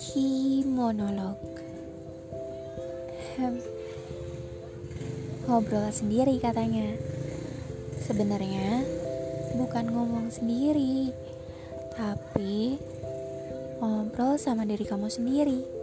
Ki monolog Ngobrol sendiri katanya. Sebenarnya bukan ngomong sendiri Tapi ngobrol sama diri kamu sendiri.